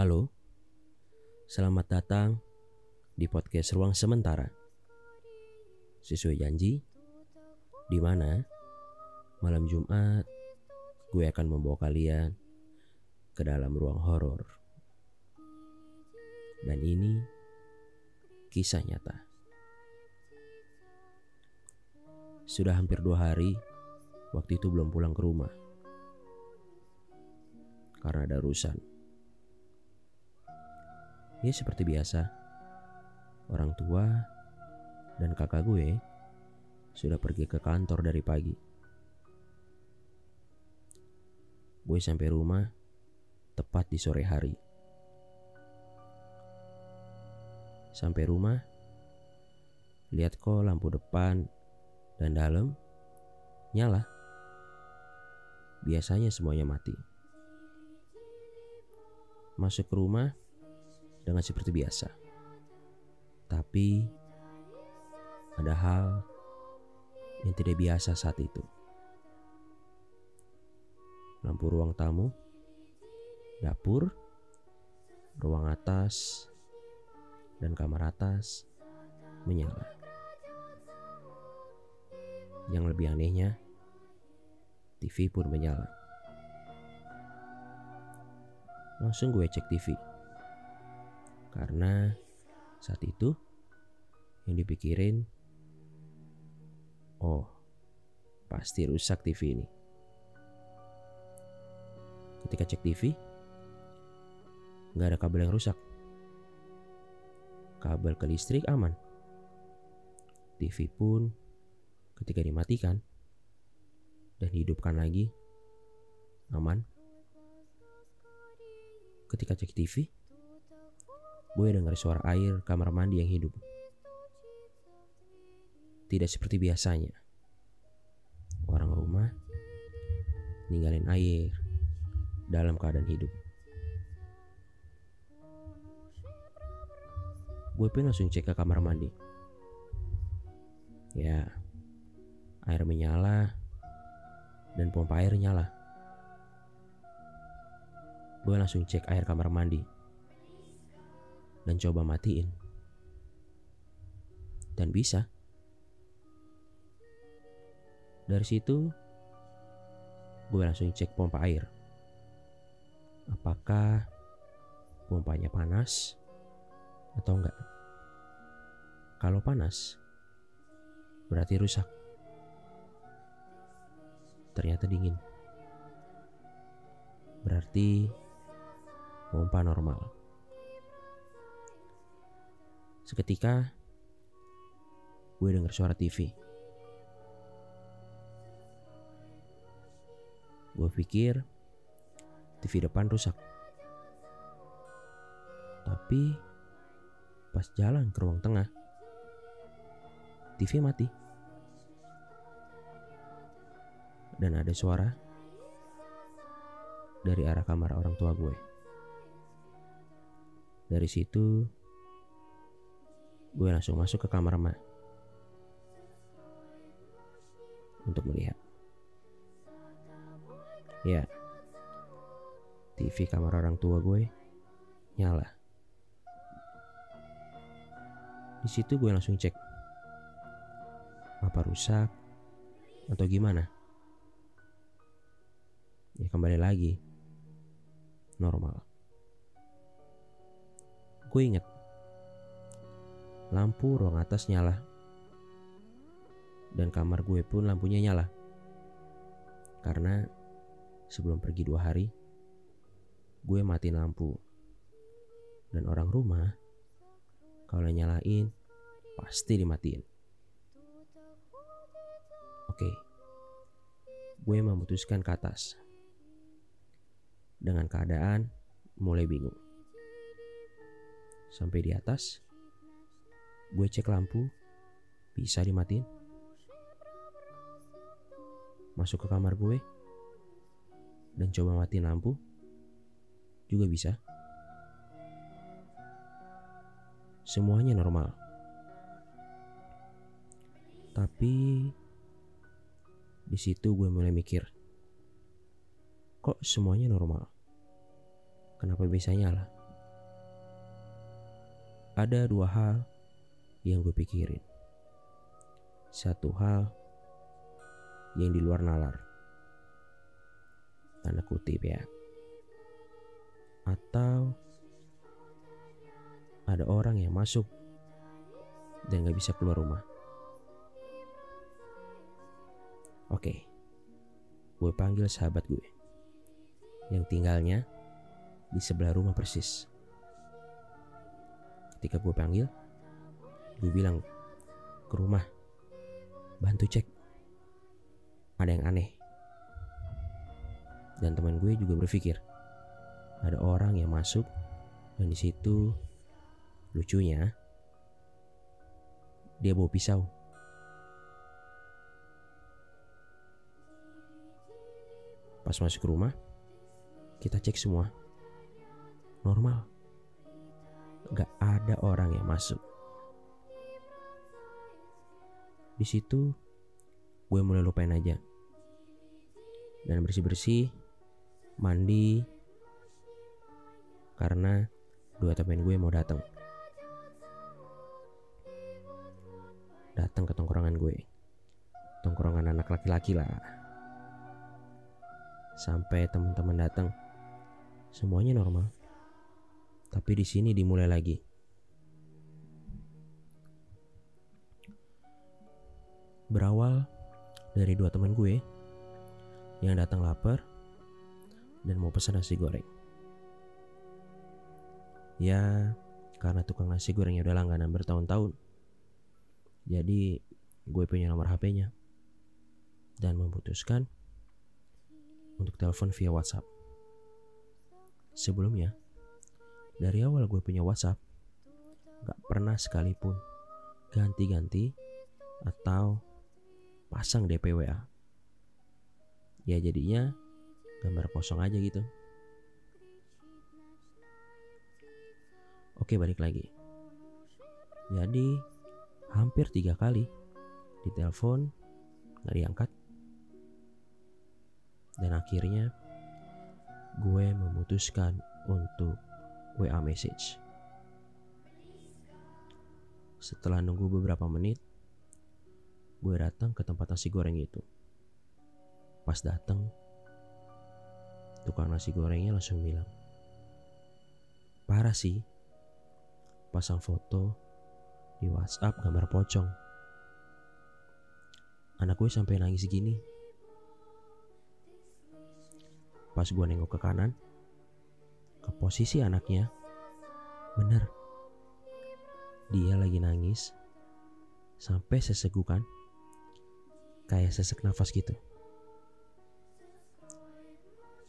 Halo, selamat datang di podcast Ruang Sementara. Sesuai janji, di mana malam Jumat gue akan membawa kalian ke dalam ruang horor. Dan ini kisah nyata. Sudah hampir dua hari, waktu itu belum pulang ke rumah karena ada urusan. Ya seperti biasa, orang tua dan kakak gue sudah pergi ke kantor dari pagi. Gue sampai rumah tepat di sore hari. Sampai rumah, lihat kok lampu depan dan dalam nyala. Biasanya semuanya mati. Masuk ke rumah dengan seperti biasa. Tapi ada hal yang tidak biasa saat itu. Lampu ruang tamu, dapur, ruang atas, dan kamar atas menyala. Yang lebih anehnya, TV pun menyala. Langsung gue cek TV. Karena saat itu yang dipikirin, oh pasti rusak TV ini. Ketika cek TV, nggak ada kabel yang rusak. Kabel ke listrik aman. TV pun ketika dimatikan dan dihidupkan lagi aman. Ketika cek TV, gue dengar suara air kamar mandi yang hidup. Tidak seperti biasanya. Orang rumah ninggalin air dalam keadaan hidup. Gue pun langsung cek ke kamar mandi. Ya, air menyala dan pompa air nyala. Gue langsung cek air kamar mandi dan coba matiin. Dan bisa. Dari situ, gue langsung cek pompa air. Apakah pompanya panas atau enggak? Kalau panas, berarti rusak. Ternyata dingin. Berarti pompa normal. Seketika gue dengar suara TV. Gue pikir TV depan rusak. Tapi pas jalan ke ruang tengah, TV mati. Dan ada suara dari arah kamar orang tua gue. Dari situ, gue langsung masuk ke kamar emak untuk melihat. Ya, TV kamar orang tua gue nyala. Di situ gue langsung cek apa rusak atau gimana. Ya kembali lagi normal. Gue inget lampu ruang atas nyala. Dan kamar gue pun lampunya nyala. Karena sebelum pergi dua hari gue matiin lampu. Dan orang rumah kalau nyalain pasti dimatiin. Oke gue memutuskan ke atas. Dengan keadaan mulai bingung. Sampai di atas, gue cek lampu, bisa dimatiin. Masuk ke kamar gue, dan coba matiin lampu, juga bisa. Semuanya normal. Tapi di situ gue mulai mikir, kok semuanya normal? Kenapa bisa nyala? ada dua hal yang gue pikirin. Satu hal yang di luar nalar. Tanda kutip ya. Atau ada orang yang masuk dan gak bisa keluar rumah. Oke, gue panggil sahabat gue yang tinggalnya di sebelah rumah persis. Ketika gue panggil, gue bilang ke rumah, bantu cek, ada yang aneh. Dan teman gue juga berpikir, ada orang yang masuk dan di situ lucunya dia bawa pisau. Pas masuk ke rumah, kita cek semua. Normal gak ada orang yang masuk. Di situ gue mulai lupain aja. Dan bersih-bersih, mandi, karena dua temen gue mau datang. Datang ke tongkrongan gue. Tongkrongan anak laki-laki lah. Sampai teman-teman datang. Semuanya normal. Tapi di sini dimulai lagi. Berawal dari dua teman gue yang datang lapar dan mau pesan nasi goreng. Ya, karena tukang nasi gorengnya udah langganan bertahun-tahun. Jadi, gue punya nomor HP-nya dan memutuskan untuk telepon via WhatsApp. Sebelumnya, dari awal gue punya WhatsApp, gak pernah sekalipun ganti-ganti atau pasang DPWA. Ya jadinya gambar kosong aja gitu. Oke balik lagi. Jadi hampir tiga kali ditelepon gak diangkat. Dan akhirnya gue memutuskan untuk WA message. Setelah nunggu beberapa menit, gue datang ke tempat nasi goreng itu. Pas datang, tukang nasi gorengnya langsung bilang, parah sih, pasang foto di WhatsApp gambar pocong. Anak gue sampai nangis gini. Pas gue nengok ke kanan, ke posisi anaknya. Bener. Dia lagi nangis. Sampai sesegukan. Kayak sesek nafas gitu.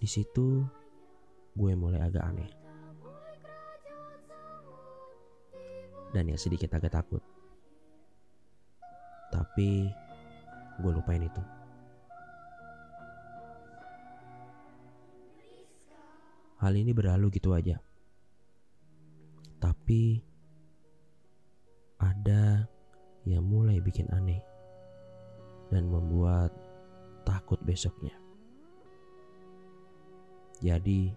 Di situ gue mulai agak aneh. Dan ya sedikit agak takut. Tapi gue lupain itu. hal ini berlalu gitu aja. Tapi ada yang mulai bikin aneh dan membuat takut besoknya. Jadi